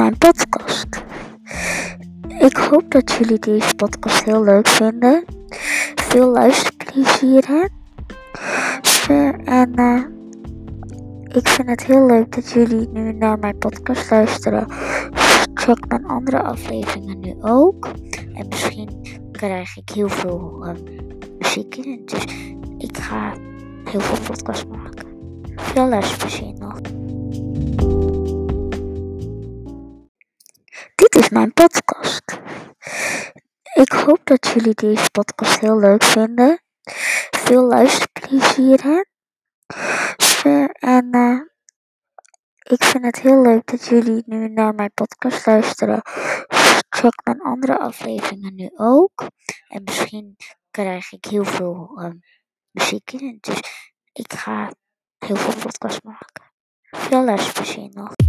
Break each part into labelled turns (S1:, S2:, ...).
S1: mijn podcast. Ik hoop dat jullie deze podcast heel leuk vinden. Veel luisterplezier. En uh, ik vind het heel leuk dat jullie nu naar mijn podcast luisteren. Check mijn andere afleveringen nu ook. En misschien krijg ik heel veel uh, muziek in. Dus ik ga heel veel podcasts maken. Veel luisterplezier nog. Is mijn podcast. Ik hoop dat jullie deze podcast heel leuk vinden. Veel luisterplezier. En uh, ik vind het heel leuk dat jullie nu naar mijn podcast luisteren. Check mijn andere afleveringen nu ook. En misschien krijg ik heel veel uh, muziek in. Dus ik ga heel veel podcasts maken. Veel luisterplezier nog.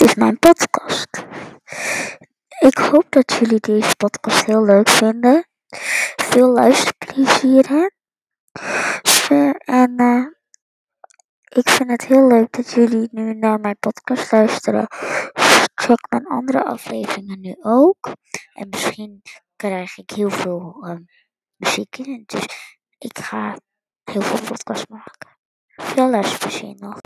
S1: Dit is mijn podcast. Ik hoop dat jullie deze podcast heel leuk vinden. Veel luisterplezier. En uh, ik vind het heel leuk dat jullie nu naar mijn podcast luisteren. Check mijn andere afleveringen nu ook. En misschien krijg ik heel veel uh, muziek in. Dus ik ga heel veel podcasts maken. Veel luisterplezier nog.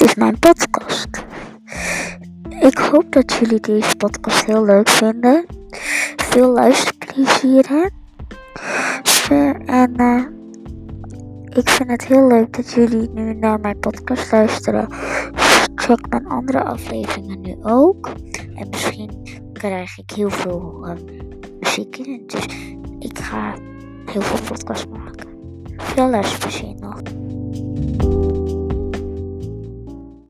S1: Dit is mijn podcast. Ik hoop dat jullie deze podcast heel leuk vinden. Veel luisterplezier hè. En uh, ik vind het heel leuk dat jullie nu naar mijn podcast luisteren. Check mijn andere afleveringen nu ook. En misschien krijg ik heel veel uh, muziek in. Dus ik ga heel veel podcasts maken. Veel luisterplezier nog.